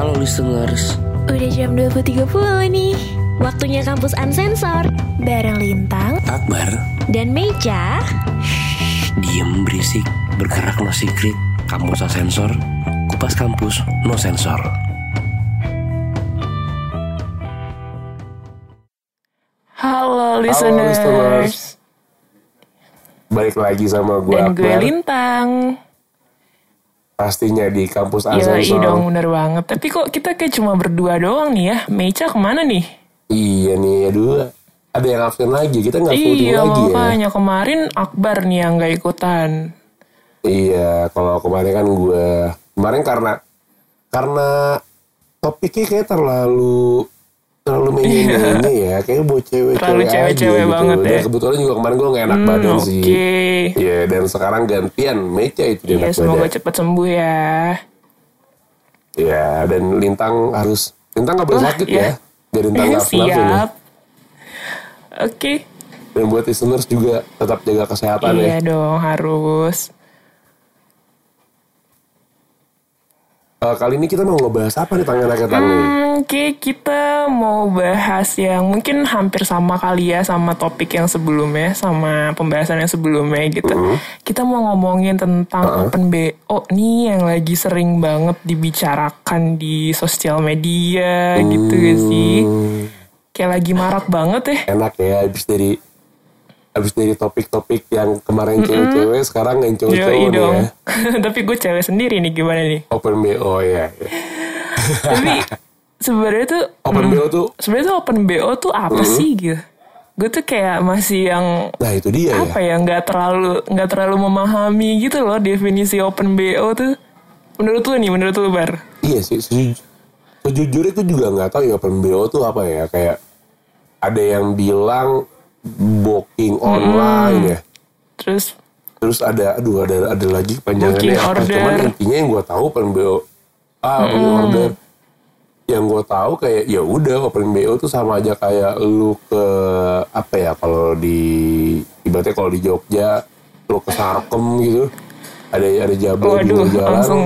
Halo listeners. Udah jam 20.30 nih. Waktunya kampus Unsensor. Bareng Lintang Akbar, dan Meja. diem berisik, bergerak no secret. Kampus sensor, kupas kampus no sensor. Halo Halo listeners. listeners. Balik lagi sama gue Dan gue Akbar. Lintang. Pastinya di kampus Iya Asensor. dong bener banget. Tapi kok kita kayak cuma berdua doang nih ya. Mecha ke mana nih? Iya nih, aduh. Ada yang absen lagi, kita nggak voting Iya lagi ya. makanya kemarin Akbar nih yang gak ikutan. Iya, kalau kemarin kan gue kemarin karena karena topiknya kayak terlalu terlalu menye ya, kayak buat Iya. Terlalu aja cewek-cewek gitu. banget Dan ya. kebetulan juga kemarin gue gak enak Hmm, badan Oke. sih. Iya, dan sekarang gantian Mecha itu dia Iya enak semoga badan. cepet sembuh ya. Iya, dan Lintang harus Lintang gak boleh Wah, sakit iya. ya. Biar Lintang gak nafsu ya. Siap. Oke. Dan buat listeners juga tetap jaga kesehatan ya. Iya dong harus. Eh, kali ini kita mau ngebahas apa nih tangan anak tang nih? Hmm, Oke, kita mau bahas yang mungkin hampir sama kali ya sama topik yang sebelumnya, sama pembahasan yang sebelumnya gitu. Kita mau ngomongin tentang open BO nih yang lagi sering banget dibicarakan di sosial media gitu gak sih. Hmm, Kayak lagi marak banget ya. enak ya habis dari habis dari topik-topik yang kemarin cewek-cewek sekarang yang cowok-cowok nih dong. ya. Tapi gue cewek sendiri nih gimana nih. Open BO ya. ya. Tapi sebenarnya tuh Open BO tuh sebenarnya tuh open BO tuh apa sih gitu? Gue tuh kayak masih yang nah itu dia ya. apa ya nggak terlalu nggak terlalu memahami gitu loh definisi open BO tuh. Menurut lu nih, menurut lu bar? Iya sih sejuj- sejujurnya itu juga nggak tahu ya Open BO tuh apa ya kayak ada yang bilang booking online ya. Terus Terus ada, aduh ada ada lagi panjangannya apa? Cuman intinya yang gue tahu open BO, ah booking order. Yang gue tahu kayak ya udah open BO tuh sama aja kayak lu ke apa ya kalau di ibaratnya kalau di Jogja lu ke Sarkem gitu, ada ada jablo di jalan, langsung.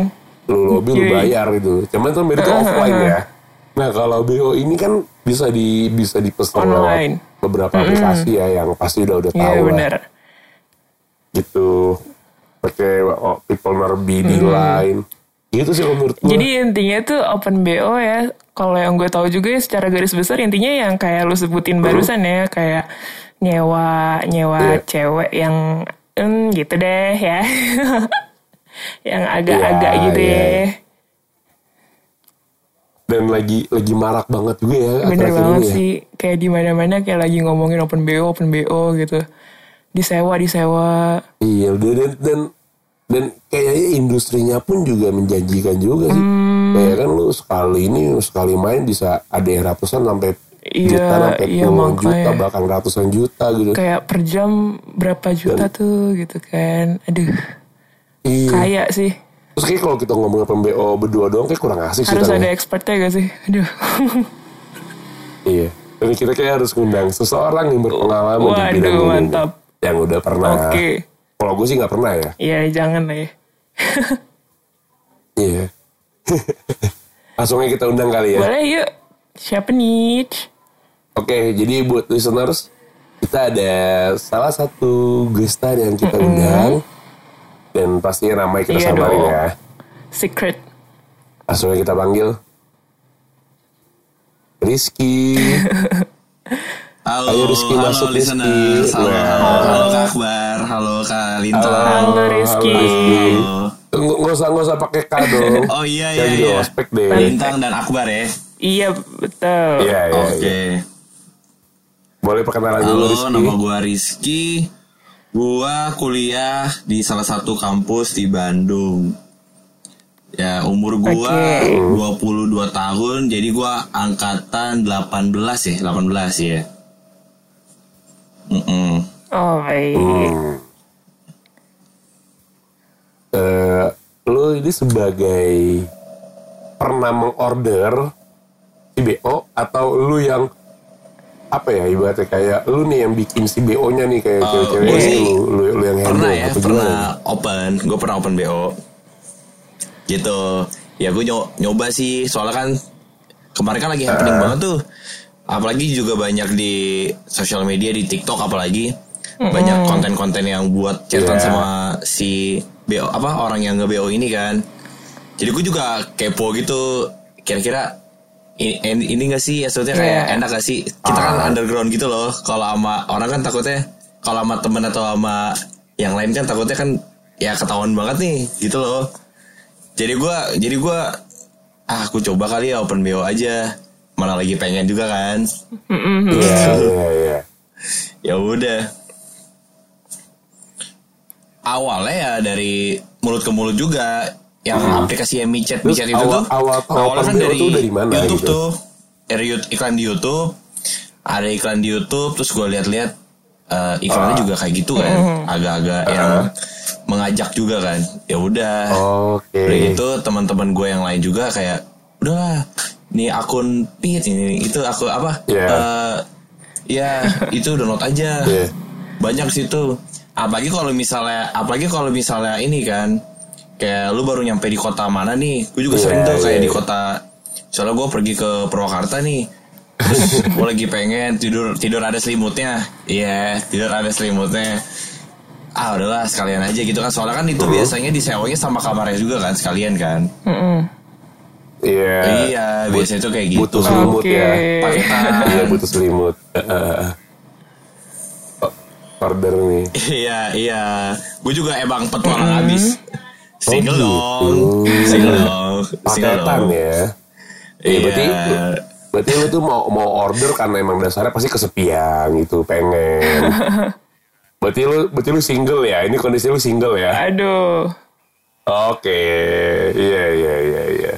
lu lobby lu Yoi. bayar gitu. Cuman tuh beda tuh offline ya. Nah kalau BO ini kan bisa di bisa dipesan Online. lewat beberapa aplikasi ya yang pasti udah udah tahu Iya lah gitu pakai oh, people nerbi di line gitu sih menurut gue Jadi intinya tuh open BO ya. Kalau yang gue tahu juga ya secara garis besar intinya yang kayak lu sebutin barusan ya kayak nyewa nyewa Iya. cewek yang em, gitu deh ya. yang agak-agak Iya, gitu iya. ya. Dan lagi lagi marak banget juga ya Bener banget ini ya. sih. Kayak di mana-mana kayak lagi ngomongin open BO, open BO gitu. Disewa, disewa. iya dan dan dan, dan kayaknya industrinya pun juga menjanjikan juga sih Hmm. kayak kan lu sekali ini sekali main bisa ada yang ratusan sampai Iya, juta sampai iya, puluhan juta bahkan ratusan juta gitu Kayak per jam berapa juta tuh gitu kan. Aduh, iya kayak sih. Terus kayak kalau kita ngomongin PMBO berdua doang kayak kurang asik sih Harus ada ya. expertnya gak sih? Aduh. iya dan kita kayak harus ngundang seseorang yang berpengalaman di Waduh, bidang ini mantap. yang udah pernah Oke. kalau gue sih nggak pernah ya Iya, jangan lah ya. Iya. Langsung aja kita undang kali ya. Boleh yuk. Siapa nih? Oke, jadi buat listeners, kita ada salah satu gestar yang kita undang. Dan pastinya namanya kita Iya samarin dong. ya. Secret. Langsung kita panggil. Rizky. Halo, Ayo, Rizky, halo masuk, listeners. Rizky. Halo, Nah. halo, halo Kak Akbar, halo Kak Lintang. Halo, Rizky. Halo. Nggak nggak usah nggak usah pakai K dong. Oh iya iya di iya. ospek deh. Lintang dan Akbar ya. Iya, betul. Iya, iya. Oke. iya. Boleh perkenalan dulu Halo, Rizky. nama gua Rizky. Gua kuliah di salah satu kampus di Bandung. Ya, umur gua Oke. 22 tahun, jadi gua angkatan 18 ya, 18 ya. Mm-mm. Oh, baik. Hmm. Eh, lu ini sebagai pernah mengorder si BO atau lu yang apa ya ibaratnya kayak lu nih yang bikin si BO-nya nih kayak Oh, cewek-cewek gua ini, sih lu, lu, lu yang handle pernah ya pernah gimana? open gue pernah open bo gitu. Ya gue nyoba sih soalnya kan kemarin kan lagi happening banget tuh. Apalagi juga banyak di sosial media di TikTok apalagi. Banyak konten-konten yang buat chatan Yeah. sama si BO apa orang yang nge BO ini kan. Jadi gue juga kepo gitu kira-kira ini, ini, gak sih maksudnya kayak Yeah. enak gak sih? Kita kan underground gitu loh. Kalau sama orang kan takutnya kalau sama temen atau sama yang lain kan takutnya kan ya ketahuan banget nih gitu loh. Jadi gua jadi gua ah aku coba kali ya open BO aja. Mana lagi pengen juga kan. Iya, iya, iya. ya udah. Awalnya ya dari mulut ke mulut juga yang aplikasi yang micet micet itu awal- tuh awal awalnya kan dari, tuh dari mana YouTube gitu? tuh dari iklan di YouTube. Ada iklan di YouTube terus gue lihat-lihat eh, iklannya juga kayak gitu kan. Agak-agak yang mengajak juga kan. Ya udah. Oke. Udah gitu teman-teman gue yang lain juga kayak udahlah nih akun pit ini itu aku apa? Iya. Eh, ya itu download aja. Iya. banyak situ. Apalagi kalau misalnya apalagi kalau misalnya ini kan kayak lu baru nyampe di kota mana nih gue juga Iya, sering tuh kayak iya, di iya. kota soalnya gue pergi ke Purwakarta nih terus gue lagi pengen tidur tidur ada selimutnya iya tidur ada selimutnya ah udahlah sekalian aja gitu kan soalnya kan itu biasanya disewanya sama kamarnya juga kan sekalian kan Iya. iya biasanya tuh kayak gitu Butuh selimut Oke. ya. paketan Iya, butuh selimut. Heeh. O- Order nih. iya iya gue juga emang petualang abis single gitu. dong single dong single Paketan dong ya. Iya, berarti berarti lu tuh mau mau order karena emang dasarnya pasti kesepian gitu, pengen. berarti lu berarti lu single ya? Ini kondisi lu single ya? Aduh. Oke. Iya, iya, iya, iya.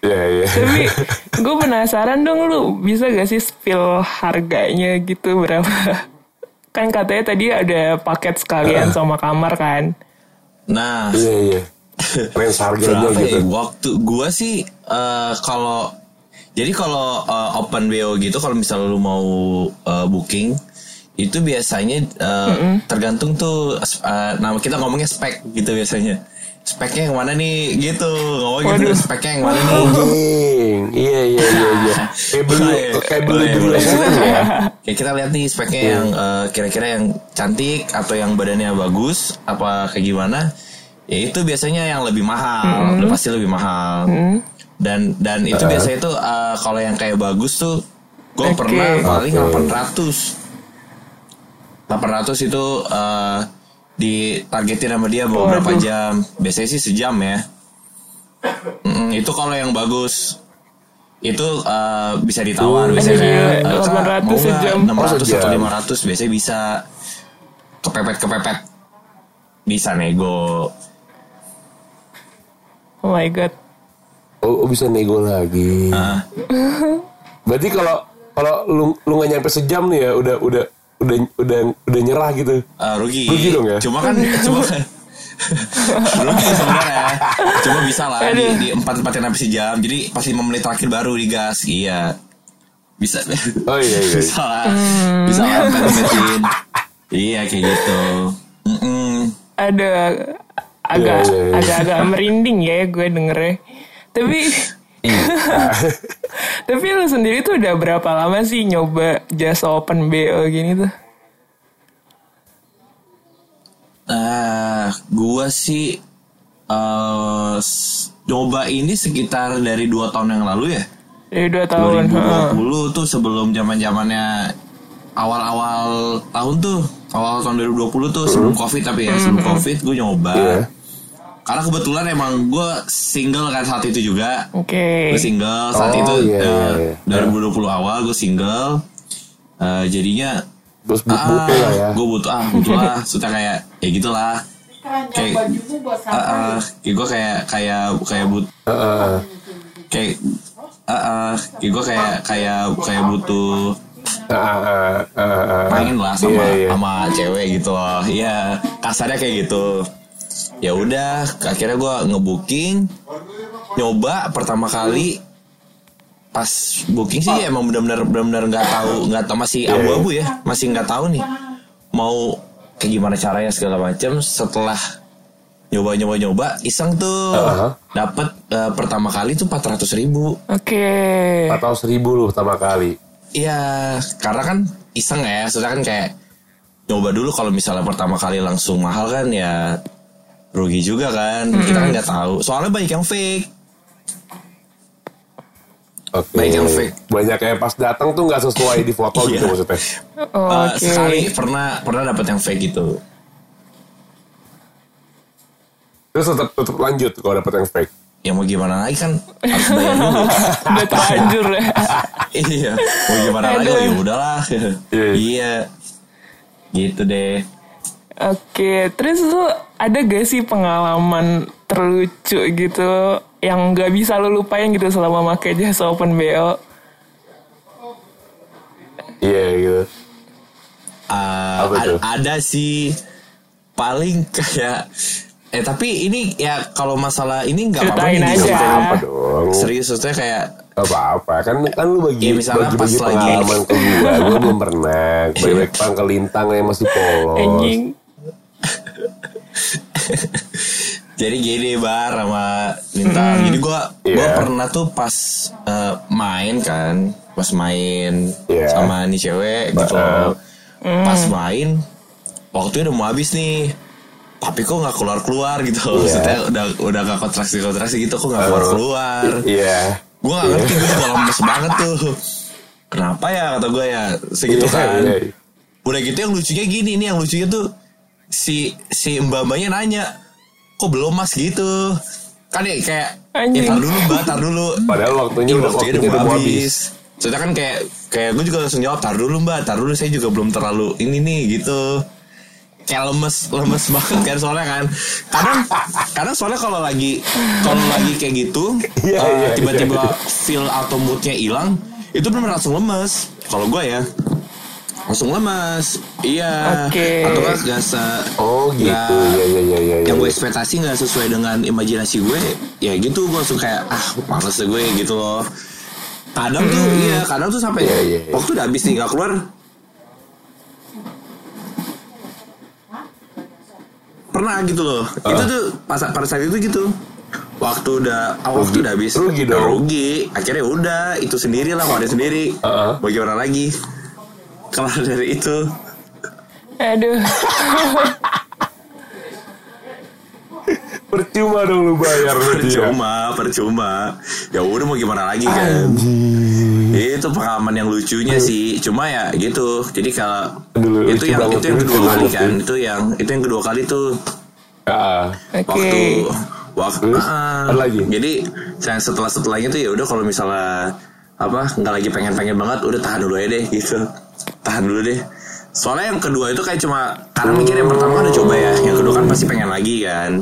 Iya, iya. Tapi gue penasaran dong lu bisa gak sih spill harganya gitu berapa? Kan katanya tadi ada paket sekalian sama kamar kan? Nah Iya, iya. Range harganya gitu. ya waktu gua sih eh, kalau jadi kalau eh, open BO gitu kalau misalnya lu mau eh, booking itu biasanya eh, tergantung tuh eh, nama kita ngomongnya spek gitu biasanya speknya yang mana nih? Gitu. Ngomong gitu. Speknya yang mana nih? Anjing. Iya, iya, iya, iya. Kayak beli kayak beli boleh. restoran ya. Kayak kita lihat nih speknya yang eh, kira-kira yang cantik atau yang badannya bagus apa kayak gimana? Ya itu biasanya yang lebih mahal. Udah pasti lebih mahal. Dan dan itu biasanya tuh eh, kalau yang kayak bagus tuh gue pernah paling Oke. 800 800 itu eh, ditargetin sama dia beberapa Waduh. jam biasanya sih sejam ya Mm, itu kalau yang bagus itu eh, bisa ditawar Oh, biasanya kayak Kak, 800 mau nggak sejam. 600 Oh, atau sejam. 500 biasanya bisa kepepet kepepet bisa nego Oh my god. Oh, oh, bisa nego lagi. Ah. Berarti kalau kalau lu lu nggak nyampe sejam nih ya udah udah udah udah udah nyerah gitu. Eh, rugi. Rugi dong ya? Cuma kan cuma kan rugi sebenarnya. Cuma bisa lah di, di empat empatin habis sejam. Jadi pasti lima menit terakhir baru digas. Iya. Bisa. Oh iya iya. bisa lah. Bisa lah empat-empatin. Iya kayak gitu. Mm-mm. Ada agak Iya, iya, iya. agak-agak merinding ya gue dengernya. Tapi tapi lu sendiri tuh udah berapa lama sih nyoba jasa open BO gini tuh? Nah, gua sih eh s- coba ini sekitar dari dua tahun yang lalu ya. Dari dua tahun. heeh. 2020 tuh sebelum zaman zamannya awal-awal tahun tuh, awal tahun 2020 tuh sebelum covid tapi ya sebelum covid gue nyoba. Iya. Karena kebetulan emang gue single kan saat itu juga. Oke. Gue single saat Oh, itu iya, eh, iya, iya. 2020 awal gue single. Eh, jadinya Terus bu- butuh lah ya. gue butuh ah butuh lah sudah kayak ya gitulah kayak ah, ah, kayak gue kayak kayak kayak but Heeh. kayak ah, ah, kayak gue kayak kayak kayak butuh Ah, ah, ah, ah, ah. main lah sama Iya, iya. sama cewek gitu loh iya kasarnya kayak gitu ya udah akhirnya gue ngebooking nyoba pertama kali pas booking sih emang benar-benar benar-benar nggak tahu nggak tahu masih Iya, abu-abu ya masih nggak tahu nih mau kayak gimana caranya segala macam setelah nyoba nyoba nyoba iseng tuh Uh-huh. dapat eh, pertama kali tuh 400 ribu Oke. Atau seribu lu pertama kali. Iya, karena kan iseng ya, sudah kan kayak nyoba dulu kalau misalnya pertama kali langsung mahal kan ya rugi juga kan. Kita kan nggak tahu. Soalnya banyak yang fake. Oke. Baik yang fake. Banyak yang pas datang tuh nggak sesuai di foto gitu Iya. maksudnya. Oh, Eh, Oke. sekali pernah pernah dapat yang fake gitu. Terus tetap tetap lanjut kalau dapet yang fake. Ya mau gimana lagi kan harus bayar dulu. Udah terlanjur ya. iya, mau gimana lagi? Oh, ya udahlah. Iya. iya. Gitu deh. Oke, terus lu ada gak sih pengalaman terlucu gitu yang gak bisa lu lupain gitu selama pakai jasa Open BO? Iya gitu. Uh, Apa a- tuh? ada sih paling kayak eh tapi ini ya kalau masalah ini nggak apa-apa nih aja. Apa dong? serius maksudnya kayak apa-apa kan kan lu bagi misalnya bagi, pas bagi lagi- pengalaman ke gua gua belum pernah bebek pang ke lintang yang masih polos Anjing. jadi gini bar sama Lintang jadi gua gua Iya. pernah tuh pas eh, main kan pas main Iya. sama nih cewek gitu. Ba- pas main waktunya udah mau habis nih. Tapi kok nggak keluar keluar gitu? Iya. maksudnya udah udah nggak kontraksi kontraksi gitu kok nggak keluar keluar iya gue gak ngerti gue juga lemes banget tuh. Kenapa ya kata gue ya segitu Iya, kan? iya. udah gitu yang lucunya gini nih yang lucunya tuh si si mbak mbaknya nanya kok belum mas? Gitu. Kan ya kayak ya tar dulu mbak tar dulu. Padahal waktunya Iya, udah waktunya udah habis. habis. Soalnya kan kayak kayak gue juga langsung jawab tar dulu mbak tar dulu saya juga belum terlalu ini nih gitu. Kayak lemes lemes banget kan soalnya kan. Kadang kadang soalnya kalau lagi kalau lagi kayak gitu Iya, eh, iya, tiba-tiba iya. feel atau moodnya hilang itu benar langsung lemes. Kalau gue ya langsung lemes iya. Oke. atau kan gak se oh gitu. Nggak- iya iya iya iya yang gue iya. ekspektasi nggak sesuai dengan imajinasi gue ya gitu gue langsung kayak ah males gue gitu loh. Kadang tuh iya kadang tuh sampai Iya, iya, iya. waktu udah habis nih nggak keluar. Pernah gitu loh. Itu tuh pas pada saat itu gitu. Waktu udah ah, waktu Rugi. udah habis. Rugi udah dong. rugi. Akhirnya udah itu sendiri lah mau ada sendiri. Heeh. bagaimana lagi kalau dari itu. Aduh. percuma dong lu bayar berarti ya percuma percuma. Ya udah mau gimana lagi kan? Itu pengalaman yang lucunya sih. Cuma ya gitu. Jadi kalau Aduh, itu yang itu yang kedua kali banget, kan? Ya. itu yang itu yang kedua kali tuh. Ah, waktu waktu Terus, ah, ada lagi? jadi saya setelah setelahnya tuh ya udah kalau misalnya apa nggak lagi pengen pengen banget udah tahan dulu aja deh gitu tahan dulu deh. Soalnya yang kedua itu kayak cuma karena mikir yang pertama kan udah coba ya yang kedua kan pasti pengen lagi kan.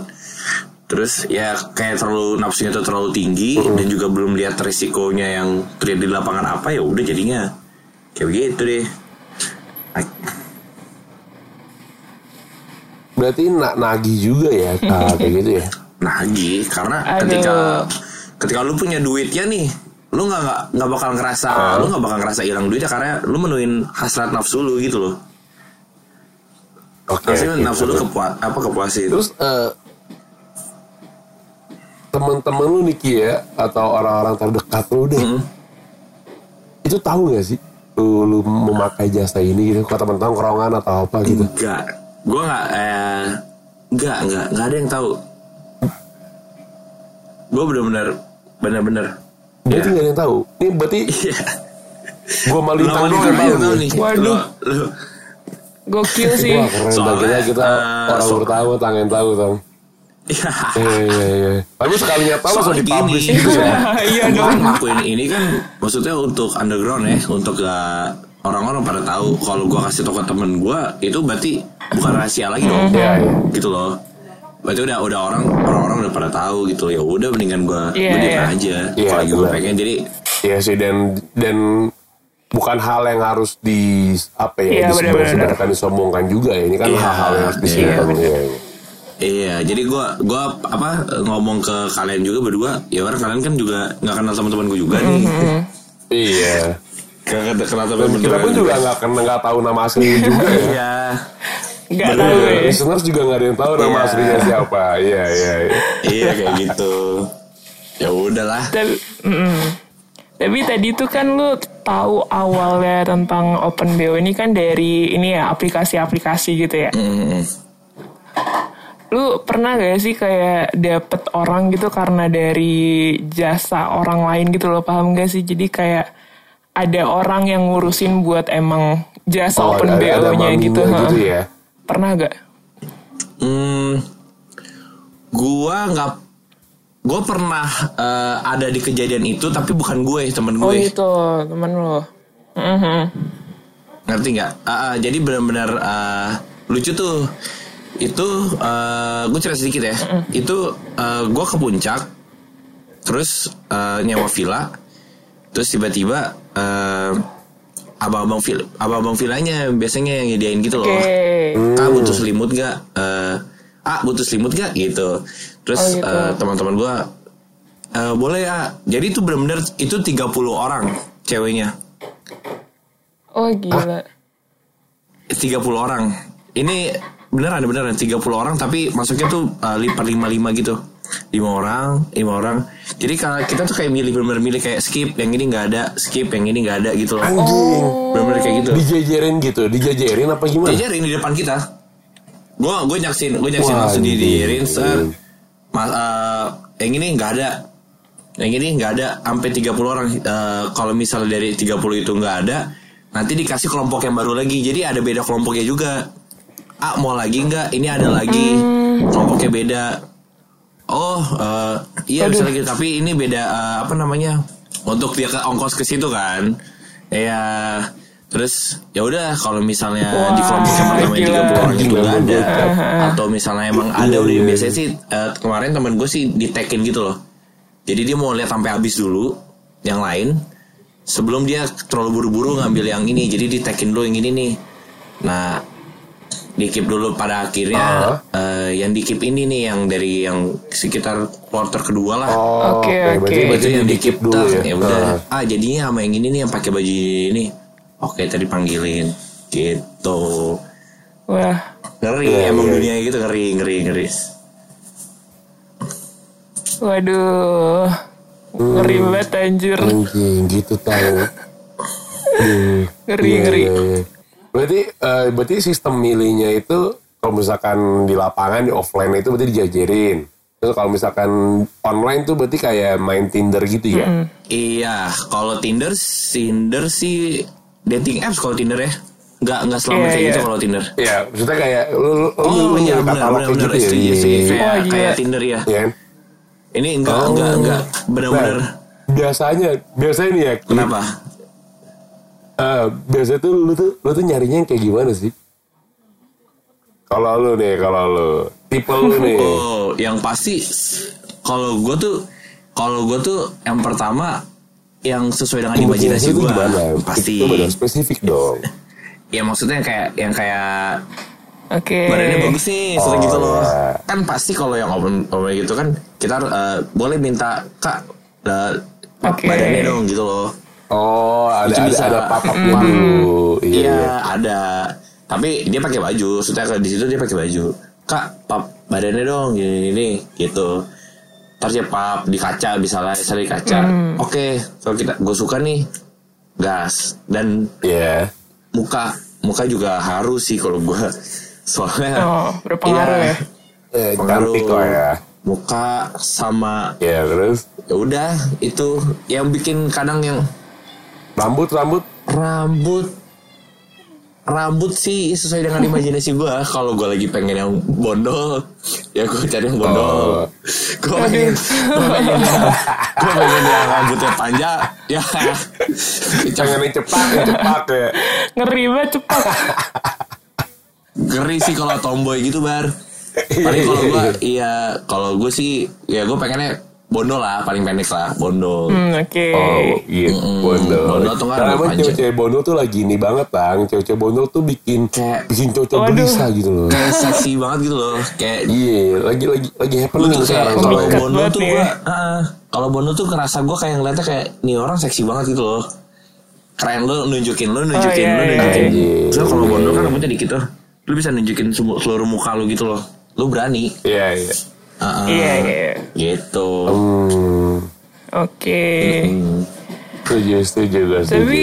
Terus ya kayak terlalu nafsunya tuh terlalu tinggi dan juga belum lihat resikonya yang terjadi di lapangan apa ya udah jadinya. Kayak begitu deh. Berarti nak nagih juga ya kayak gitu ya? Nagih karena Aduh. ketika ketika lu punya duitnya nih lu nggak nggak nggak bakal ngerasa Ah. lu nggak bakal ngerasa hilang duitnya karena lu menuin hasrat nafsu lu gitu loh oke nafsu oke. nafsu lu kepua, apa kepuasin terus eh, teman-teman lu Niki ya atau orang-orang terdekat lu deh Hmm. itu tahu gak sih lu, lu memakai jasa ini gitu ke teman tongkrongan atau apa gitu enggak gua nggak eh enggak enggak enggak ada yang tahu gua bener-bener bener-bener berarti Iya. gak ada yang tahu ini berarti gua malintang Lawan doang yang tahu Waduh. Gokil sih. Wah keren Soalnya, Soalnya, kita eh, orang so- pertama tangan tahu tong Iya. Iya iya iya. Tapi sekalinya tahu langsung dipublish gitu ya. Iya Gue dong. ngelakuin ini kan maksudnya untuk underground ya, untuk gak orang-orang pada tahu kalau gue kasih tau ke temen gue itu berarti bukan rahasia lagi dong, Iya iya. gitu loh. Berarti udah udah orang orang-orang udah pada tahu gitu ya udah mendingan gue Iya, gue iya. aja Iya, kalau lagi gue pengen jadi Iya sih dan dan bukan hal yang harus di apa ya benar-benar. disebarkan disombongkan juga ya. Ini kan Iya, hal-hal yang harus iya. Iya, iya. iya jadi gue gua apa ngomong ke kalian juga berdua ya orang kalian kan juga nggak kenal teman-teman gue juga nih Iya. Gak kenal teman-teman kita pun juga nggak kenal nggak tahu nama asli juga ya. Iya. Bener. tahu ya. Listeners juga nggak ada yang tahu nama Iya. aslinya siapa. Iya iya. iya. iya kayak gitu ya udahlah Tapi, mm-mm. Tapi tadi tuh kan lu tahu awalnya tentang Open BO ini kan dari ini ya aplikasi-aplikasi gitu ya. Mm, Lu pernah gak sih kayak dapet orang gitu karena dari jasa orang lain gitu loh paham gak sih? Jadi kayak ada orang yang ngurusin buat emang jasa Oh, Open ada- ada BO-nya maminya gitu. gitu ya. Pernah gak? Hmm, gua nggak, gue pernah eh, ada di kejadian itu tapi bukan gue temen Oh gue, itu temen lo. Mhm. ngerti nggak? Ah, ah, jadi benar-benar ah, lucu tuh. Itu gue cerita sedikit ya. Itu gue ke puncak, terus eh, nyewa villa, terus tiba-tiba eh, abang-abang vil, abang-abang villanya biasanya yang nyediain gitu loh. Oke. Kak butuh selimut gak? Eh, ah butuh selimut gak? Gitu. Terus Oh, gitu. eh, teman-teman gue eh, boleh ya. Jadi itu benar-benar itu 30 orang ceweknya. Oh gila. 30 orang. Ini beneran beneran 30 orang tapi masuknya tuh eh, lipat 55 gitu. 5 orang, 5 orang. Jadi kalau kita tuh kayak milih bener-bener milih kayak skip yang ini nggak ada, skip yang ini nggak ada gitu loh. Anjing. Bener-bener kayak gitu. Dijejerin gitu, dijejerin apa gimana? Diajarin di depan kita. Gue gue nyaksin, gue nyaksin Wah, langsung anjing. didirin set. Mas, eh, yang ini nggak ada. Yang ini nggak ada sampai 30 orang. Eh, kalau misalnya dari 30 itu nggak ada, nanti dikasih kelompok yang baru lagi. Jadi ada beda kelompoknya juga. Ah mau lagi nggak? Ini ada lagi. Kelompoknya beda. Oh, eh, iya bisa lagi. Tapi ini beda eh, apa namanya? Untuk dia ke ongkos ke situ kan. Ya, terus ya udah kalau misalnya di kelompok yang gila. 30 orang itu Gila, nggak ada atau misalnya emang ada udah biasanya sih eh, kemarin temen gue sih di tagin gitu loh. Jadi dia mau lihat sampai habis dulu yang lain sebelum dia terlalu buru-buru ngambil yang ini. Jadi di tagin dulu yang ini nih. Nah, di keep dulu pada akhirnya eh, yang di keep ini nih yang dari yang sekitar quarter kedua lah. Oh, Oke, oke. Berarti, oke. berarti itu yang di di keep dulu dulu ya. ya. udah. Ah. Ah jadinya sama yang ini nih yang pakai baju ini. Oke tadi panggilin gitu. Wah. Ngeri Iya, emang iya. dunia gitu ngeri ngeri ngeri. Waduh. Ngeri banget anjir. Anjing gitu tahu. Hmm, Ngeri, iya, ngeri. iya, iya. Berarti eh, berarti sistem milihnya itu kalau misalkan di lapangan di offline itu berarti dijajarin. Terus kalau misalkan online tuh berarti kayak main Tinder gitu ya. Iya, kalau Tinder, Tinder sih dating apps kalau Tinder ya. Nggak nggak selama Iya, kayak iya. gitu kalau Tinder. Iya, maksudnya kayak lu lu, Oh lu iya benar kayak benar gitu ya. setuju sih Iya, kayak gila. kayak Tinder ya. Iya kan? Ini enggak Oh. enggak enggak benar-benar. Nah, biasanya biasanya nih ya. Kenapa? Eh, biasanya tuh lu tuh lu tuh nyarinya yang kayak gimana sih? Kalau lu nih, kalau lu tipe lu nih. Oh, yang pasti kalau gue tuh kalau gue tuh yang pertama yang sesuai dengan imajinasi gue pasti. Itu benar spesifik dong. Ya maksudnya kayak yang kayak Oke. badannya bagus nih sering Oh, gitu loh iya. kan pasti kalau yang open open gitu kan kita eh, boleh minta kak eh, pap Oke. badannya dong gitu loh Oh, ada Itu ada, bisa. ada papapnya dulu. Iya. iya iya. ada tapi dia pakai baju kalau di situ dia pakai baju kak pap badannya dong gini gini gitu Ntar dia pap di kaca misalnya di kaca oke kalau kita gue suka nih gas dan Iya. muka muka juga harus sih kalau gue soalnya Oh, berpengaruh Iya. ya. Eh, pengaruh ya. muka sama Ya terus ya udah itu yang bikin kadang yang rambut rambut rambut rambut sih sesuai dengan imajinasi gue kalau gue lagi pengen yang bondol ya gue cari yang bondol Oh. gue pengen gue pengen gue pengen yang rambutnya panjang ya jangan yang cepat yang cepat ya. Ngeri banget cepat. ngeri sih kalau tomboy gitu bar paling kalau gue iya kalau gue sih ya gue pengennya bondol lah paling pendek lah bondol Hmm, Oke. Oh iya bondol. Bondol tuh nggak Karena emang cewek-cewek bondol tuh lagi ini banget bang. Cewek-cewek bondol tuh bikin Kayak- bikin cowok Waduh. gelisah gitu loh. kayak seksi banget gitu loh kayak Iya, lagi lagi lagi happening tuh kayak sekarang kalau Memikat soalnya. Bondo tuh ya. ah, kalau Bondo tuh ngerasa gue kayak ngeliatnya kayak nih orang seksi banget gitu loh keren lu nunjukin lu nunjukin Oh, iya, lu iya. nunjukin Anjir. so kalau Bondo kan rambutnya dikit tuh lu bisa nunjukin seluruh muka lu gitu loh lu berani Iya iya. Ah, ah. Iya, iya. gitu Hmm. Oke. Hmm. Setuju setuju setuju. Tapi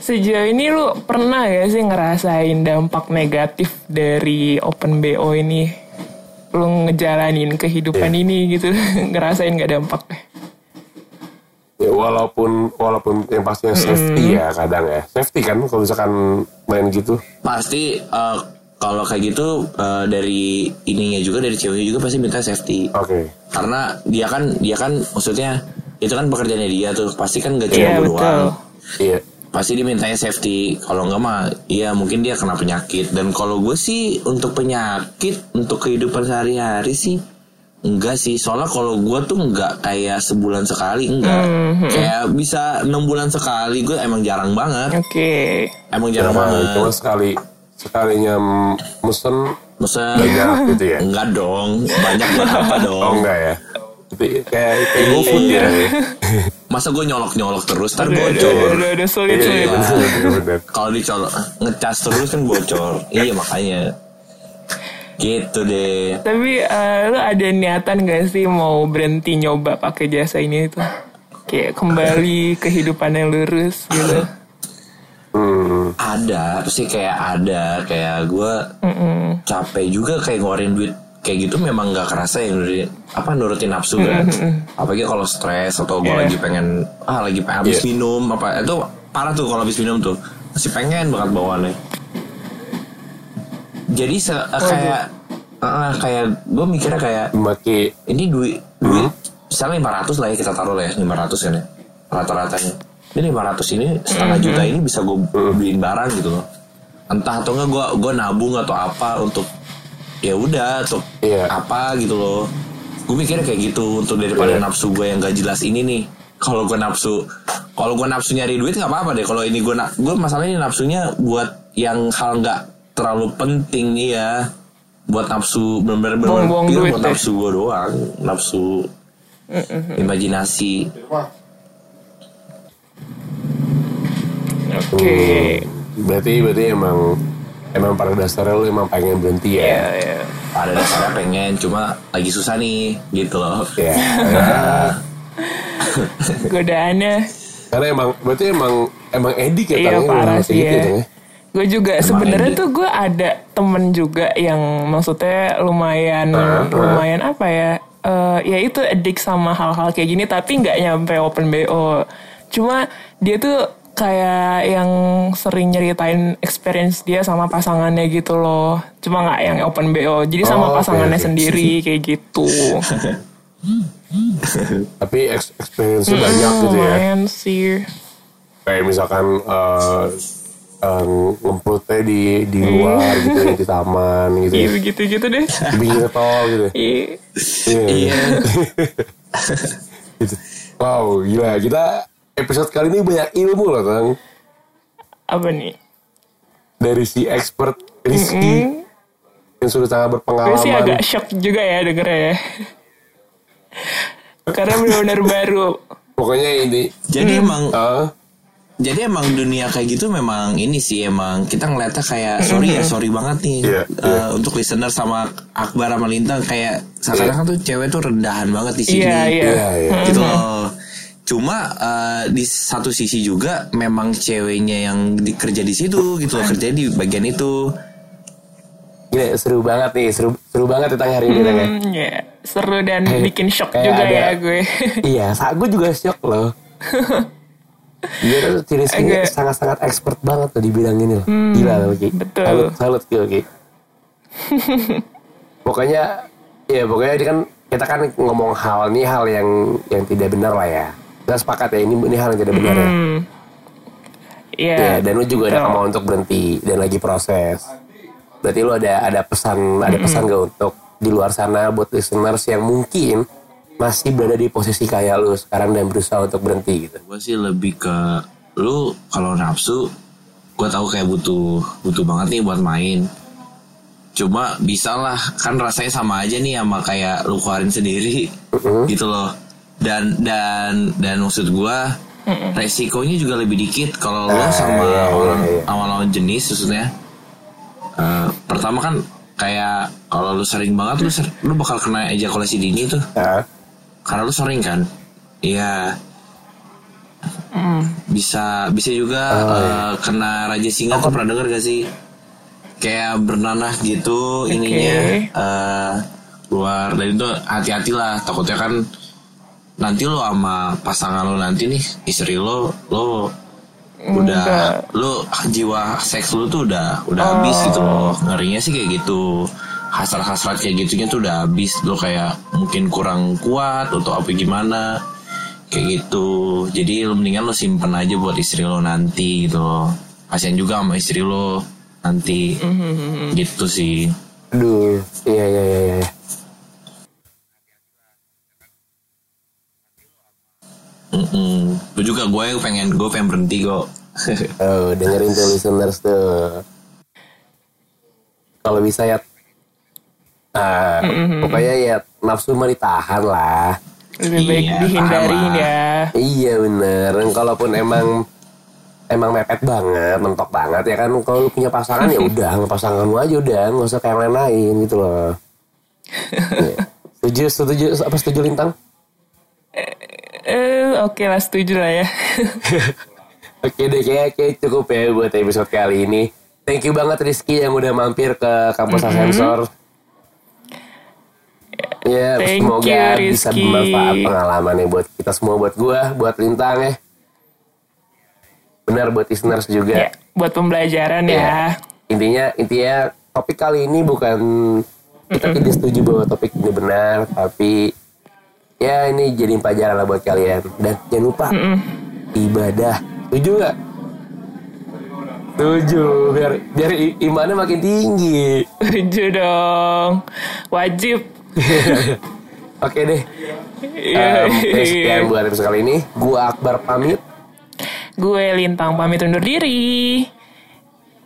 sejauh ini lu pernah gak sih ngerasain dampak negatif dari open BO ini? Lu ngejalanin kehidupan Iya. ini gitu, ngerasain gak dampaknya? Ya, walaupun walaupun yang pastinya safety ya kadang ya safety kan kalau misalkan main gitu pasti eh, kalau kayak gitu eh, dari ininya juga dari ceweknya juga pasti minta safety. Oke. Karena dia kan dia kan maksudnya itu kan pekerjaannya dia tuh pasti kan gak cuma Iya, betul. doang. Iya. Pasti dimintanya safety. Kalau nggak mah iya mungkin dia kena penyakit. Dan kalau gue sih untuk penyakit untuk kehidupan sehari-hari sih enggak sih. Soalnya kalau gue tuh nggak kayak sebulan sekali enggak Hmm, kayak bisa enam bulan sekali gue emang jarang banget. Oke. emang jarang Cuma- banget. Cuma sekali sekalinya mesen? Masa banyak gitu ya? Enggak dong. Banyak buat apa dong? oh enggak ya? Tapi kayak kayak GoFood ya. masa gue nyolok nyolok terus ntar udah, bocor. udah, udah sulit, sulit. bener, bener, bener. kalau dicolok ngecas terus kan bocor. Iya makanya. Gitu deh. Tapi eh, lu ada niatan gak sih mau berhenti nyoba pakai jasa ini tuh? Kayak kembali kehidupan yang lurus gitu. Hmm, ada pasti kayak ada kayak gue capek juga kayak ngeluarin duit kayak gitu memang nggak kerasa ya nurutin apa nurutin nafsu kan. Apalagi kalau stres atau gue Iya. lagi pengen ah lagi pengen habis Iya. minum apa itu parah tuh kalau habis minum tuh. Masih pengen banget bawaannya. Jadi se- eh, kayak eh, kayak gue mikirnya kayak maki. ini duit duit misalnya 500 lah ya kita taruh lah ya 500 kan ya rata-ratanya ini 500 ini setengah juta ini bisa gue beliin barang gitu loh. Entah atau enggak gue gue nabung atau apa untuk ya udah untuk Iya. apa gitu loh. Gue mikirnya kayak gitu untuk daripada Iya. nafsu gue yang gak jelas ini nih. Kalau gue nafsu kalau gue nafsu nyari duit nggak apa-apa deh. Kalau ini gue na- gue masalahnya nafsunya buat yang hal nggak terlalu penting nih ya buat nafsu pure duit buat nafsu gue doang. Nafsu imajinasi Oke. berarti berarti emang emang pada dasarnya lu emang pengen berhenti Iya, ya iya. pada dasarnya pengen cuma lagi susah nih gitu loh ya, ya. Godaannya karena emang berarti emang emang edik ya Iya, ya, parah kayak sih gitu ya. Ya? Gue juga sebenarnya tuh gue ada temen juga yang maksudnya lumayan lumayan apa ya? eh, ya itu edik sama hal-hal kayak gini tapi nggak nyampe open bo. Cuma dia tuh kayak yang sering nyeritain experience dia sama pasangannya gitu loh. Cuma nggak yang open bo. Jadi sama Oh, pasangannya oke. sendiri kayak gitu. tapi experience banyak gitu ya Lumayan sih. kayak misalkan eh eh, ngemplutnya di di luar gitu ya di taman gitu Iya ya. begitu-gitu deh. di pinggir tol gitu Iya. Iya. iya Gitu. wow gila kita episode kali ini banyak ilmu loh Tang. Apa nih? dari si expert Rizky yang sudah sangat Gue berpengalaman. Sih agak shock juga ya dengernya ya. Karena benar-benar baru. pokoknya ini. Jadi emang eh, jadi emang dunia kayak gitu memang ini sih emang kita ngeliatnya kayak sorry ya sorry banget nih Iya, eh, iya. untuk listener sama Akbar sama Lintang kayak sekarang tuh cewek tuh rendahan banget di sini. Iya, iya. iya iya. Gitu loh cuma eh, di satu sisi juga memang ceweknya yang dikerja di situ gitu loh kerja di bagian itu. Gila, seru banget nih seru seru banget tentang hari ini ya. Hmm, ya, seru dan bikin shock juga ada- ya gue. iya saat gue juga shock loh. Dia tuh Rizky ini sangat-sangat expert banget tuh di bidang ini loh. Gila loh Ki betul. salut salut Ki Ki pokoknya ya pokoknya ini kan kita kan ngomong hal ini hal yang yang tidak benar lah ya kita sepakat ya ini ini hal yang tidak benar ya? Iya. Ya, dan lu juga ada kemauan untuk berhenti dan lagi proses. Berarti lu ada ada pesan ada pesan gak untuk di luar sana buat listeners yang mungkin masih berada di posisi kayak lu sekarang dan berusaha untuk berhenti gitu. gue sih lebih ke lu kalau nafsu gue tahu kayak butuh butuh banget nih buat main. Cuma bisa lah kan rasanya sama aja nih sama kayak lu keluarin sendiri gitu loh dan dan dan maksud gue resikonya juga lebih dikit kalau lo Ah, sama iya, iya, orang iya. sama lawan jenis maksudnya. Eh, pertama kan kayak kalau lu sering banget lu ser- lu bakal kena ejakulasi dini tuh. Hah? karena lu sering kan? Iya. Bisa bisa juga eh, kena raja singa tuh pernah denger gak sih? Kayak bernanah gitu ininya eh, keluar. Dan itu hati-hatilah takutnya kan nanti lo sama pasangan lo nanti nih istri lo lo udah lo jiwa seks lo tuh udah udah habis gitu loh. Ngerinya sih kayak gitu. Hasrat-hasrat kayak gitunya tuh udah habis. Lo kayak mungkin kurang kuat atau apa gimana kayak gitu. Jadi lo mendingan lo simpen aja buat istri lo nanti gitu loh. Kasian juga sama istri lo nanti. Gitu sih. Aduh, iya iya iya Gue juga gue pengen gue pengen berhenti kok Oh, dengerin tuh listeners tuh. Kalau bisa ya, ah, pokoknya ya nafsu mah ditahan lah. Lebih baik Iya, lah. ya. Iya bener. Dan Kalaupun emang emang mepet banget, mentok banget ya kan. Kalau lu punya pasangan ya udah, sama pasanganmu aja udah, nggak usah kayak yang lain-lain gitu loh. Iya. Setuju, setuju, apa setuju lintang? Eh, oke lah setuju lah ya. Oke deh, kayak, kayak cukup ya buat episode kali ini. Thank you banget Rizky yang udah mampir ke kampus Asensor. Ya, Thank semoga you, bisa bermanfaat pengalamannya buat kita semua, buat gua, buat Lintang ya. Benar buat listeners juga. ya, buat pembelajaran Ya. ya. Intinya, intinya topik kali ini bukan kita tidak setuju bahwa topik ini benar, tapi ya ini jadi pelajaran lah buat kalian. Dan jangan lupa ibadah. Setuju nggak? Setuju, biar biar imannya makin tinggi. Setuju dong. Wajib. Oke deh. Iya. Um, sekian buat episode kali ini. Gua Akbar pamit. Gue Lintang pamit undur diri.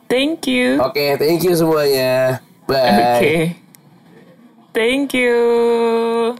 Thank you. Oke, thank you semuanya. Oke. Bye. Thank you.